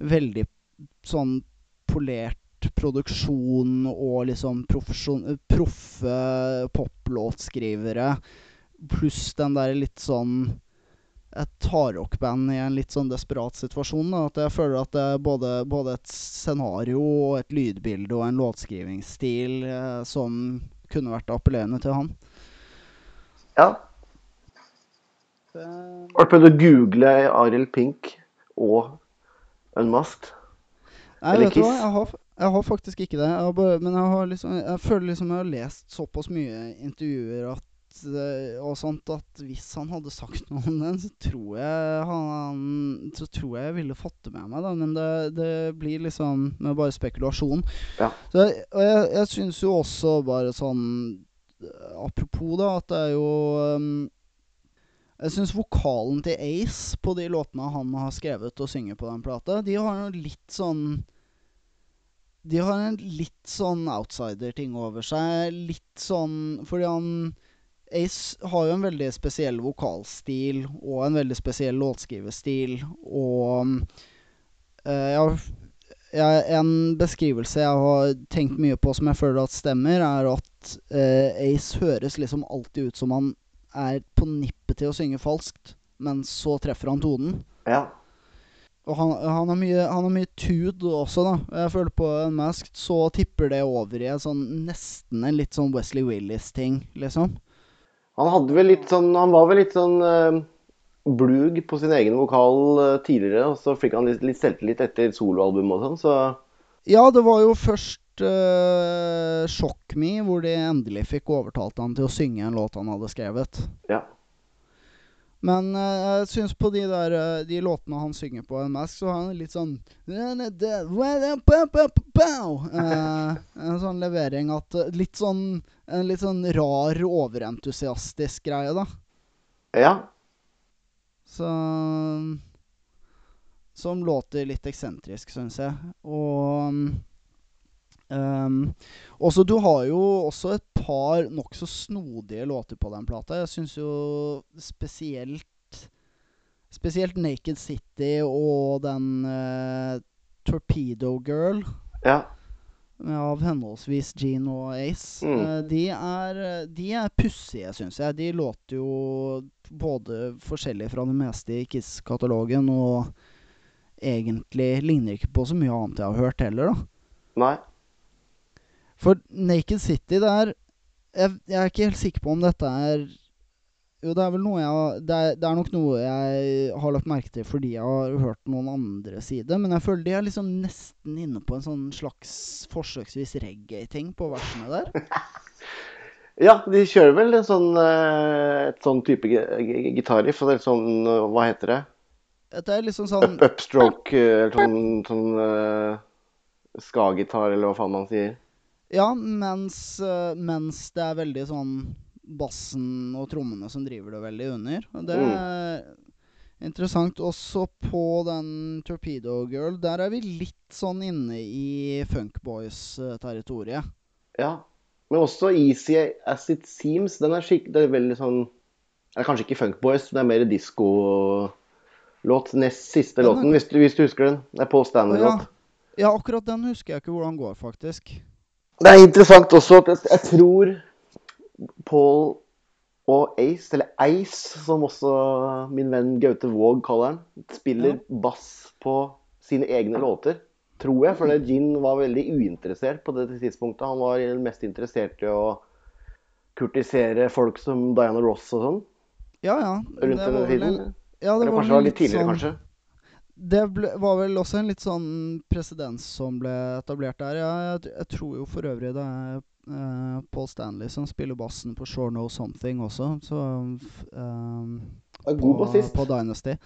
veldig sånn polert produksjon og liksom proffe poplåtskrivere, pluss den der litt sånn et hardrockband i en litt sånn desperat situasjon. Da. At jeg føler at det er både, både et scenario og et lydbilde og en låtskrivingsstil eh, som kunne vært appellerende til han. Ja. Har du prøvd å google Arild Pink og Unmasked? Nei, Eller vet du hva? Kiss? Jeg har, jeg har faktisk ikke det. Jeg bare, men jeg, har liksom, jeg føler liksom jeg har lest såpass mye intervjuer at, eh, og sånt at hvis han hadde sagt noe om den, så tror jeg han Så tror jeg jeg ville fått det med meg, da. Men det, det blir liksom med bare spekulasjon. Ja. Så, jeg- og jeg, jeg syns jo også bare sånn eh, Apropos, da, at det er jo um, jeg syns vokalen til Ace på de låtene han har skrevet og synger på den plata, de har jo litt sånn De har en litt sånn outsider-ting over seg. Litt sånn Fordi han Ace har jo en veldig spesiell vokalstil og en veldig spesiell låtskriverstil, og eh, jeg jeg, En beskrivelse jeg har tenkt mye på som jeg føler at stemmer, er at eh, Ace høres liksom alltid ut som han er på nippet til å synge falskt, men så treffer han tonen. Ja. Og han, han, har mye, han har mye tud også, da. Jeg føler på Unmasked så tipper det over i en sånn nesten en litt sånn Wesley Willis-ting, liksom. Han hadde vel litt sånn Han var vel litt sånn eh, blug på sin egen vokal eh, tidligere, og så fikk han litt, litt selvtillit etter soloalbum og sånn, så Ja, det var jo først uh, Shock Me, hvor de endelig fikk overtalt han til å synge en låt han hadde skrevet. ja. Men eh, jeg syns på de der eh, De låtene han synger på en mask, så har han litt sånn eh, En sånn levering at Litt sånn En litt sånn rar, overentusiastisk greie, da. Ja. Så Som låter litt eksentrisk, syns jeg. Og um, også, du har jo også et par nokså snodige låter på den plata. Jeg syns jo spesielt Spesielt Naked City og den uh, Torpedo Girl Ja. av henholdsvis Gene og Ace. Mm. Uh, de er, de er pussige, syns jeg. De låter jo både forskjellig fra det meste i Kiss-katalogen, og egentlig ligner ikke på så mye annet jeg har hørt heller, da. Nei. For Naked City, det er jeg, jeg er ikke helt sikker på om dette er Jo, det er vel noe jeg det er, det er nok noe jeg har lagt merke til fordi jeg har hørt noen andre si det, men jeg føler de er liksom nesten inne på en sånn slags forsøksvis reggae-ting på versene der. Ja, de kjører vel en sånn, eh, et sånn type gi- gi- gitarriff, og er sånn eh, Hva heter det? Det er liksom sånn Up, upstroke, eh, eller sånn, sånn uh, ska-gitar, eller hva faen man sier. Ja, mens, eh, mens det er veldig sånn bassen og trommene som driver det veldig under. Og det er interessant. Også på den Torpedo Girl, der er vi litt sånn inne i Funkboys-territoriet. Ja. Men også Easy As It Seems. Den er skikk... Det er veldig sånn Det er kanskje ikke Funk Boys, det er mer diskolåt. Nest siste låten, hvis du, hvis du husker den. Det er Paul Å, ja. Stanley-låt. ja, akkurat den husker jeg ikke hvordan går, faktisk. Det er interessant også at jeg, tror Paul og Ace, eller Ace, som også min venn Gaute Våg kaller han, spiller bass på sine egne låter. Tror jeg, for Gin var veldig uinteressert på det tidspunktet. Han var mest interessert i å kurtisere folk som Diana Ross og sånn Ja, ja. rundt vel tiden. Ja, det Eller var kanskje det var litt tidligere, sånn- kanskje. Det ble, var vel også en litt sånn presedens som ble etablert der. Jeg, jeg tror jo for øvrig det er uh, Paul Stanley som spiller bassen på Shore Know Something også, så God på, på Dynasty.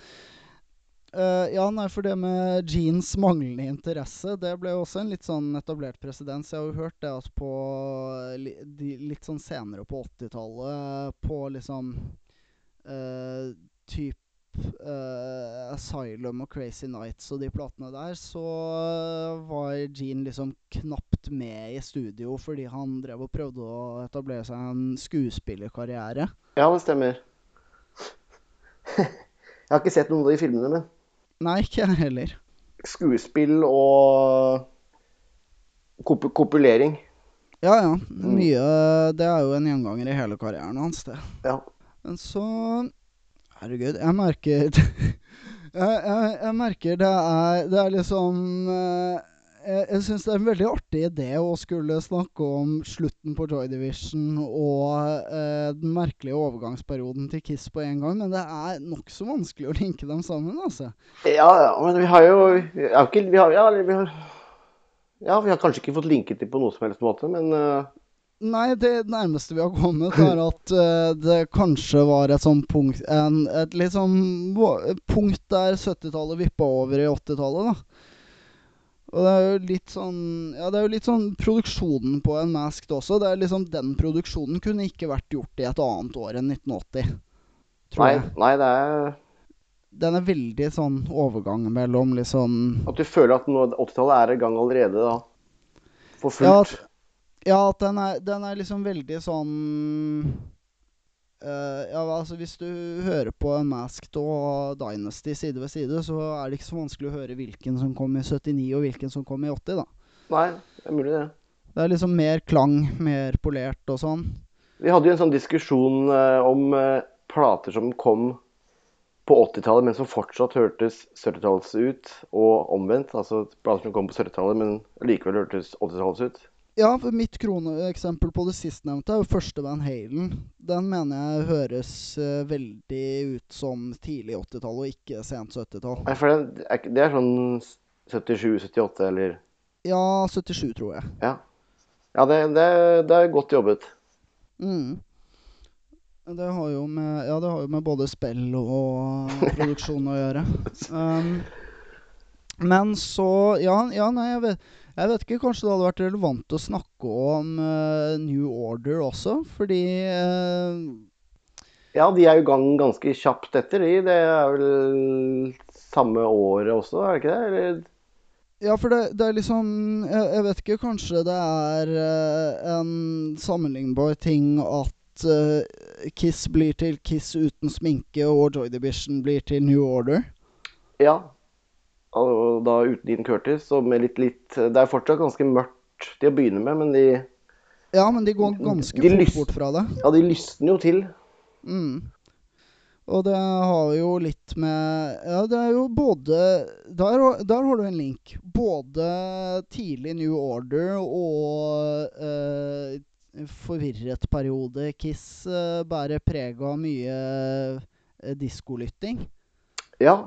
Uh, ja, nei, for det med jeans manglende interesse, det ble jo også en litt sånn etablert presedens. Jeg har jo hørt det at på li, de, litt sånn senere på 80-tallet, på liksom uh, typ eh, Asylum og Crazy Nights og de platene der, så var Gene liksom knapt med i studio fordi han drev og prøvde å etablere seg en skuespillerkarriere. Ja, det stemmer. Jeg har ikke sett noen av de filmene, men Nei, ikke jeg heller. skuespill og kop kopulering. Ja ja, mye Det er jo en gjenganger i hele karrieren hans, det. Ja. Men så Herregud, jeg merker jeg, jeg, jeg merker det er Det er liksom eh, Jeg, jeg syns det er en veldig artig idé å skulle snakke om slutten på Joy Division og eh, den merkelige overgangsperioden til Kiss på en gang, men det er nokså vanskelig å linke dem sammen, altså. Ja, men vi har jo vi har vi har, ja, vi har, ja, vi har kanskje ikke fått linket dem på noe som helst måte, men eh, Nei, det nærmeste vi har kommet, er at uh, det kanskje var et sånn punkt en, Et sånn punkt der 70-tallet vippa over i 80-tallet, da. Og det er jo litt sånn Ja, det er jo litt sånn produksjonen på en Masked også. Det er liksom Den produksjonen kunne ikke vært gjort i et annet år enn 1980. Tror nei, jeg. nei, det er Den er veldig sånn overgang mellom liksom at du føler at nå- 80-tallet er i gang allerede da. For fullt. Ja, at den er, den er liksom veldig sånn uh, Ja, altså hvis du hører på Masked og Dynasty side ved side, så er det ikke så vanskelig å høre hvilken som kom i 79 og hvilken som kom i 80, da. Nei, det er mulig det. Det er liksom mer klang, mer polert og sånn. Vi hadde jo en sånn diskusjon uh, om uh, plater som kom på 80-tallet, men som fortsatt hørtes 70-talls ut, og omvendt. Altså plater som kom på 70-tallet, men likevel hørtes 80-talls ut. Ja, for mitt kroneeksempel på det sistnevnte er jo første Van Halen. Den mener jeg høres uh, veldig ut som tidlig 80-tall og ikke sent 70-tall. Nei, for det er, det er sånn 77-78, eller Ja, 77, tror jeg. Ja. Ja, det, det, det er godt jobbet. Mm. Det har jo med, ja, det har jo med både spill og produksjon å gjøre. Um, men så Ja, ja nei, jeg vet, jeg vet ikke. Kanskje det hadde vært relevant å snakke om uh, New Order også, fordi uh, Ja, de er jo i gang ganske kjapt etter, de. Det er vel samme året også, er det ikke det? Eller Ja, for det, det er liksom jeg, jeg vet ikke, kanskje det er uh, en sammenlignbar ting at Kiss blir til Kiss uten sminke, og Joy Division blir til New Order. Ja. Og da uten Dean Curtis, og med litt, litt Det er fortsatt ganske mørkt til å begynne med, men de, Ja, men de går ganske De fort lyst, bort fra det. ja, de lysner jo til. Mm. Og det har jo litt med Ja, det er jo både Der, der har du en link. Både tidlig New Order og eh, forvirret periode Kiss eh, bærer preg av mye eh, diskolytting. Ja.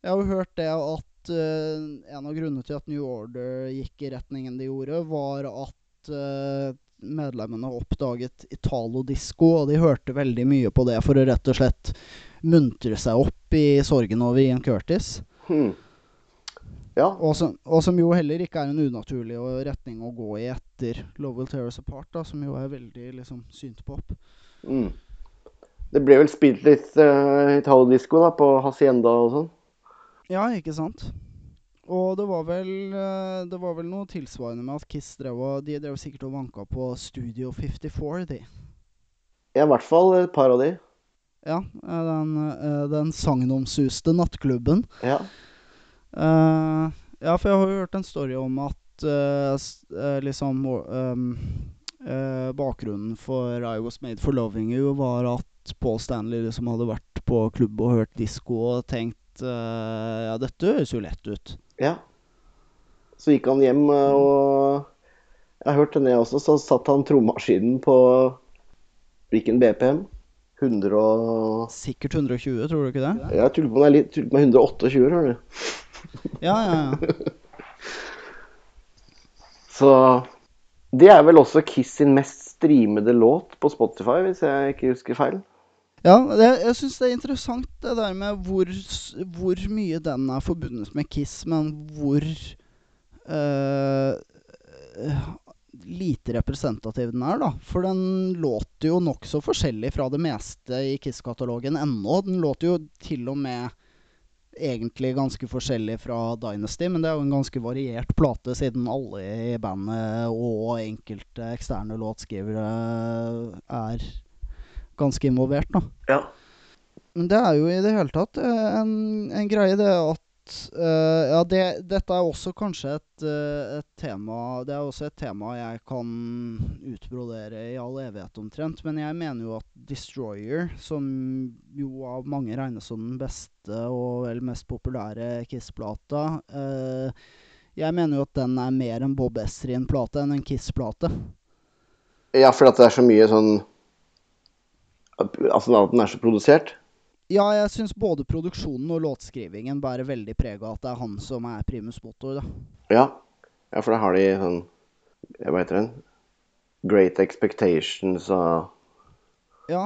Jeg har jo hørt det at uh, en av grunnene til at New Order gikk i retningen de gjorde, var at uh, medlemmene oppdaget Italo-disko, og de hørte veldig mye på det for å rett og slett muntre seg opp i sorgen over Ian Curtis. Hmm. Ja. Og som, og som jo heller ikke er en unaturlig retning å gå i etter Love Will Tear Us Apart, da, som jo er veldig liksom syntpop. Mm. Det ble vel spilt litt uh, Italo-disko på Hacienda og sånn. Ja, ikke sant? Og det var vel eh, Det var vel noe tilsvarende med at Kiss drev og De drev sikkert og vanka på Studio 54, de. Ja, i hvert fall et par av de. Ja, eh, den, eh, den sagnomsuste nattklubben. Ja. Uh, ja, for jeg har jo hørt en story om at uh, liksom um, uh, Bakgrunnen for I Was Made for Loving You var at Paul Stanley liksom hadde vært på klubb og hørt disko og tenkt eh, Ja, dette høres jo lett ut. ja. Så gikk han hjem, eh, og jeg har hørt det også, så satt han trommaskinen på hvilken BPM? 100 og Sikkert 120, tror du ikke det? Jeg tuller på meg litt, tuller på meg 128, hører du. Ja, ja, ja. Så det er vel også Kiss sin mest streamede låt på Spotify, hvis jeg ikke husker feil. Ja, det, jeg syns det er interessant det der med hvor, hvor mye den er forbundet med Kiss, men hvor eh, lite representativ den er, da. For den låter jo nokså forskjellig fra det meste i Kiss-katalogen ennå. Den låter jo til og med egentlig ganske forskjellig fra Dynasty, men det er jo en ganske variert plate, siden alle i bandet og enkelte eksterne låtskrivere er ganske involvert, da. Ja. Men det er jo i det hele tatt eh, en, en greie, det at Uh, Ja, det, dette er også kanskje et, uh, et tema Det er også et tema jeg kan utbrodere i all evighet omtrent. Men jeg mener jo at Destroyer, som jo av mange regnes som den beste og vel mest populære Kiss-plata uh, Jeg mener jo at den er mer en Bob Ezrin-plate enn en Kiss-plate. ja, for det er så mye sånn Altså at den er så produsert. Ja, jeg syns både produksjonen og låtskrivingen bærer veldig preg av at det er han som er primus motor, da. Ja. ja, for da har de sånn Hva heter den? Great Expectations og Ja,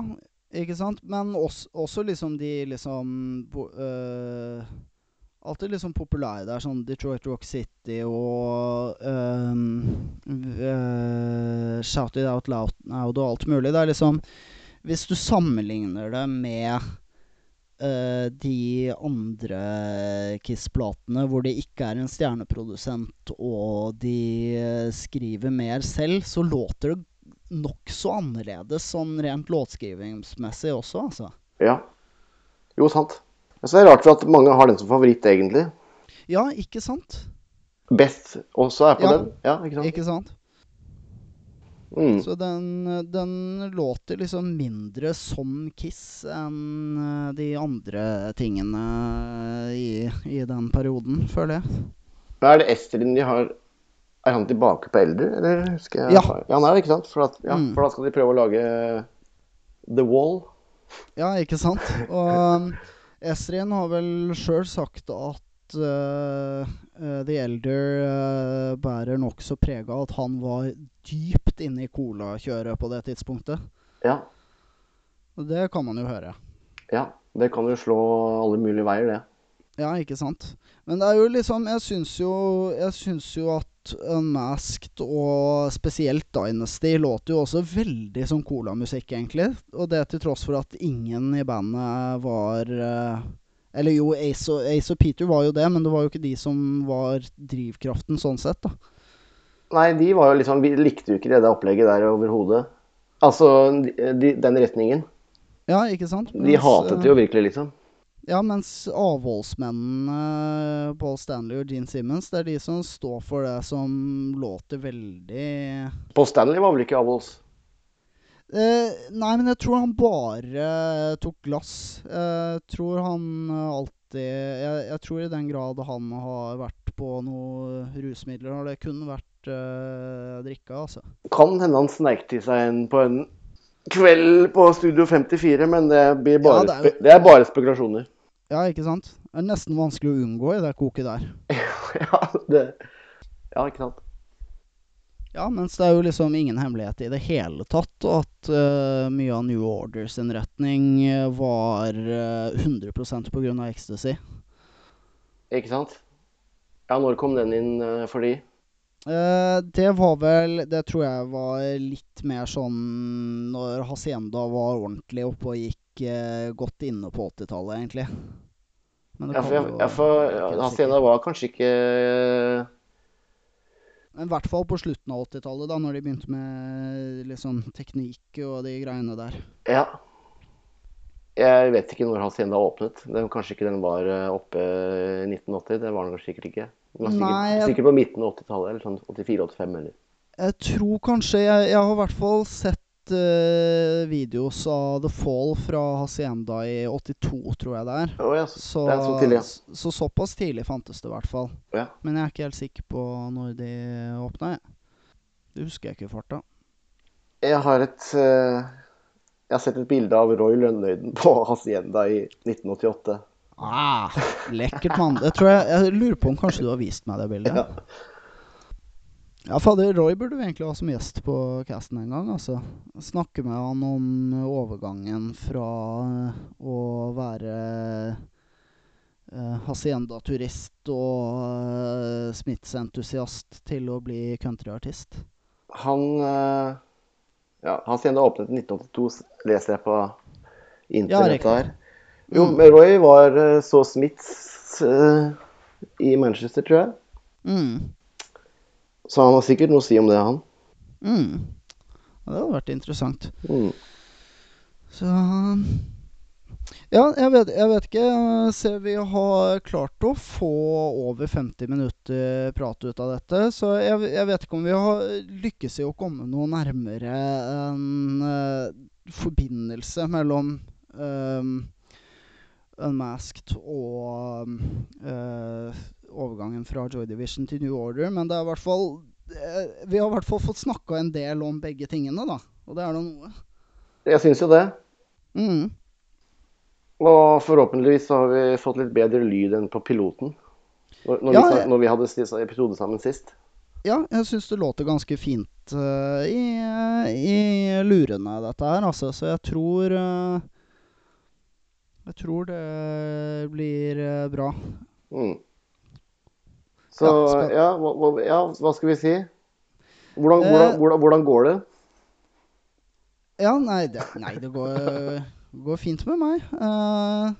ikke sant? Men også, også liksom de liksom øh, Alltid liksom populære der, sånn Detroit Rock City og øh, øh, Shout It Out Loud Loud og alt mulig. Det er liksom Hvis du sammenligner det med uh, de andre Kiss-platene hvor det ikke er en stjerneprodusent og de øh, skriver mer selv, så låter det nokså annerledes sånn rent låtskrivingsmessig også, altså. Ja. Jo, sant. Men så er det rart for at mange har den som favoritt, egentlig. Ja, ikke sant? Best også er på Ja. den. Ja, ikke sant? Ikke sant? Mm. Så den, den låter liksom mindre som Kiss enn eh, de andre tingene i, i den perioden, føler jeg. Er det Estrin de har Er han tilbake på eldre, eller Skal jeg Ja. ja han er det, ikke sant? For, at, ja, Mm. for da skal de prøve å lage The Wall. Ja, ikke sant? Og Estrin har vel sjøl sagt at Uh, eh, The Elder uh, bærer nokså preg av at han var dypt inne i colakjøret på det tidspunktet. Ja. Og det kan man jo høre. ja. Det kan jo slå alle mulige veier, det. Ja, ikke sant? Men det er jo liksom Jeg syns jo, jeg syns jo at Unmasked og spesielt Dynasty låter jo også veldig som colamusikk, egentlig. Og det til tross for at ingen i bandet var eh, Eller jo, Ace og, Ace og Peter var jo det, men det var jo ikke de som var drivkraften sånn sett, da. Nei, de var jo liksom Vi likte jo ikke det der opplegget der overhodet. Altså de, de, den retningen. Ja, ikke sant? De hatet det jo virkelig, liksom. Ja, mens avholdsmennene Paul Stanley og Gene Simmons, det er de som står for det som låter veldig Paul Stanley var vel ikke avholds? Eh, nei, men jeg tror han bare eh, tok glass. Jeg tror han eh, alltid jeg, jeg tror i den grad han har vært på noe rusmidler, har det kun vært uh, drikka, altså. Kan hende han sneik til seg en på en kveld på Studio 54, men det, blir bare, Ja, det er det er bare spekulasjoner. Ja, ikke sant? Det er nesten vanskelig å unngå i det koket der. ja, det Ja, ikke sant. Ja, mens det er jo liksom ingen hemmelighet i det hele tatt at uh, mye av New Orders innretning eh, var uh, 100% på grunn av ecstasy. Ikke sant? Ja, når kom den inn uh, for de? Uh, det var vel Det tror jeg var litt mer sånn når Hacienda var ordentlig oppe og gikk godt inne på 80-tallet, egentlig. Men det Ja, for, jeg, ja, for helt Hacienda var kanskje ikke I hvert fall på slutten av 80-tallet, da når de begynte med sånn teknikk og de greiene der. Ja. Jeg vet ikke når Hacienda åpnet. Det, kanskje ikke den var eh, oppe i 1980. Det var den kanskje sikkert ikke. Den var sikkert, Nei, jeg- sikkert på midten av 80-tallet, eller sånn 84-85 eller. Jeg tror kanskje Jeg, jeg har i hvert fall sett eh, videos av The Fall fra Hacienda i 82, tror jeg det er. Oh, ja, så, Så, det er så tidlig, ja. så, så såpass tidlig fantes det i hvert fall. ja. Men jeg er ikke helt sikker på når de åpna. Det husker jeg ikke i farta. Jeg har et uh, Jeg har sett et bilde av Roy Lønnøyden på Hacienda i 1988. Ah, lekkert, mann. Jeg, jeg lurer på om kanskje du har vist meg det bildet. Ja. Ja, fader, Roy burde vi egentlig ha som gjest på casten en gang, altså. Snakke med han om overgangen fra eh, å være uh, Hacienda-turist og uh, Smiths-entusiast til å bli countryartist. Han uh, Ja, Hacienda åpnet i 1982, leser jeg på internettet riktig. her. Jo, Mm. Roy var uh, så Smiths uh, i Manchester, tror jeg. Mm. Så han har sikkert noe å si om det, han. Mm. Det hadde vært interessant. Mm. Så Ja, jeg vet, jeg vet ikke. Ser vi har klart å få over 50 minutter prat ut av dette. Så jeg, jeg vet ikke om vi har lykkes i å komme noe nærmere en uh, forbindelse mellom um, Unmasked og eh, overgangen fra Joy Division til New Order. Men det er i hvert fall eh, Vi har i hvert fall fått snakka en del om begge tingene, da. Og det er da noe. Jeg syns jo det. Mm. Og forhåpentligvis så har vi fått litt bedre lyd enn på piloten. Når, når, Ja, vi, når vi hadde episode sammen sist. Ja, jeg syns det låter ganske fint uh, i, i lurene, dette her, altså. Så jeg tror uh, Jeg tror det blir eh, bra. Mm. Så Ja, hva, ja, hva skal vi si? Hvordan, Eh, hvordan, hvordan, hvordan går det? Ja, nei, det, nei, det går, går fint med meg. Uh,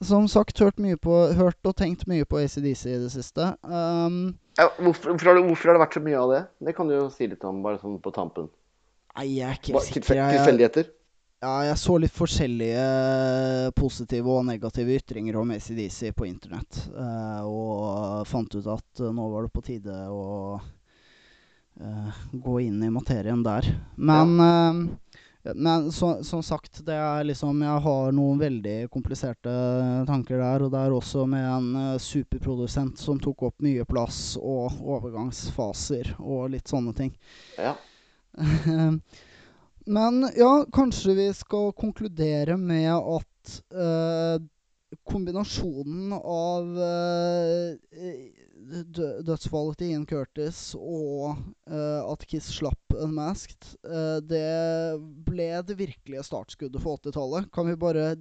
som sagt, hørt, på, hørt og tenkt mye på ACDC i det siste. Um, Ja, hvorfor, hvorfor, har det, hvorfor har det vært så mye av det? Det kan du jo si litt om, bare sånn på tampen. nei, jeg er ikke Bare sikker. Tilfeldigheter? Jeg? Ja, jeg så litt forskjellige positive og negative ytringer om ACDC på internett. eh, og fant ut at eh, nå var det på tide å eh, gå inn i materien der. Men, eh, men så, som sagt, det er liksom Jeg har noen veldig kompliserte tanker der. Og det er også med en eh, superprodusent som tok opp mye plass, og overgangsfaser og litt sånne ting. Ja. Men ja, kanskje vi skal konkludere med at eh, kombinasjonen av eh, dødsfallet til Ian Curtis og eh, at Kiss slapp Unmasked, eh, det ble det virkelige startskuddet for 80-tallet. Kan vi bare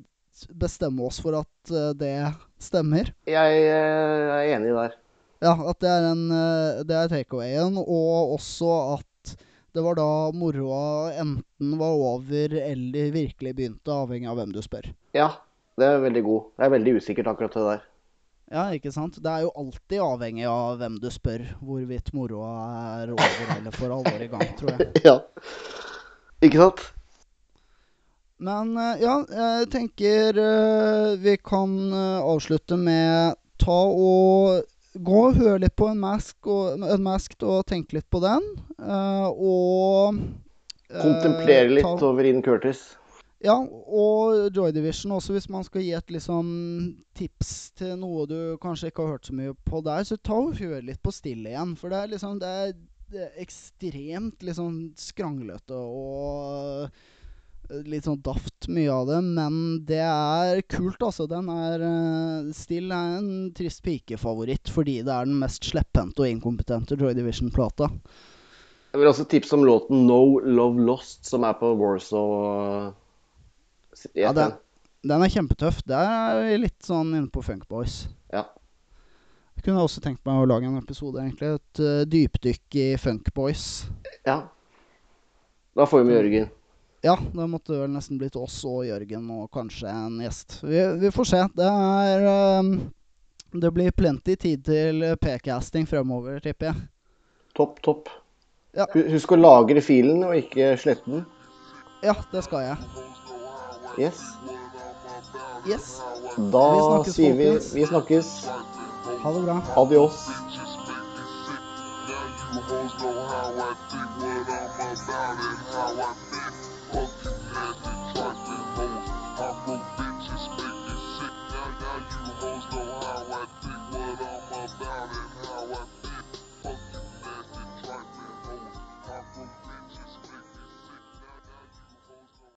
bestemme oss for at eh, det stemmer? Jeg eh, er enig der. Ja, at det er, en, eh, det er takeawayen, og også at det var da moroa enten var over eller virkelig begynte, avhengig av hvem du spør. Ja, det er veldig god. Det er veldig usikkert akkurat det der. Ja, ikke sant? Det er jo alltid avhengig av hvem du spør, hvorvidt moroa er over eller for alvor i gang, tror jeg. Ja. Ikke sant? Men eh, ja, jeg tenker eh, vi kan eh, avslutte med ta og gå og høre litt på Unmasked og, Unmasked og tenke litt på den. Uh, og eh, Kontemplere litt ta- over Ian Curtis. Ja, og Joy Division også, hvis man skal gi et liksom tips til noe du kanskje ikke har hørt så mye på der, så ta og hør litt på stille igjen. For det er liksom Det er, det er ekstremt liksom skranglete og litt sånn daft, mye av det. Men det er kult, altså. Den er uh, Still er en trist pikefavoritt fordi det er den mest slepphendte og inkompetente Joy Division-plata. Jeg vil også tipse om låten No Love Lost, som er på Warsaw. i Ja, den, den er kjempetøff. Det er litt sånn inne på Funk Boys. Ja. Jeg kunne også tenkt meg å lage en episode, egentlig. Et uh, dypdykk i Funk Boys. ja. Da får vi med Jørgen. Ja, det måtte vel nesten blitt oss og Jørgen og kanskje en gjest. Vi, vi får se. Det er um, Det blir plenty tid til p-casting fremover, tipper jeg. Topp, topp. Ja. Husk å lagre filen og ikke slette den. Ja, det skal jeg. Yes. Yes. Da Vi snakkes, sier vi folkens. vi snakkes. Ha det bra. Adios. You hoes know how I think, what I'm about, and how I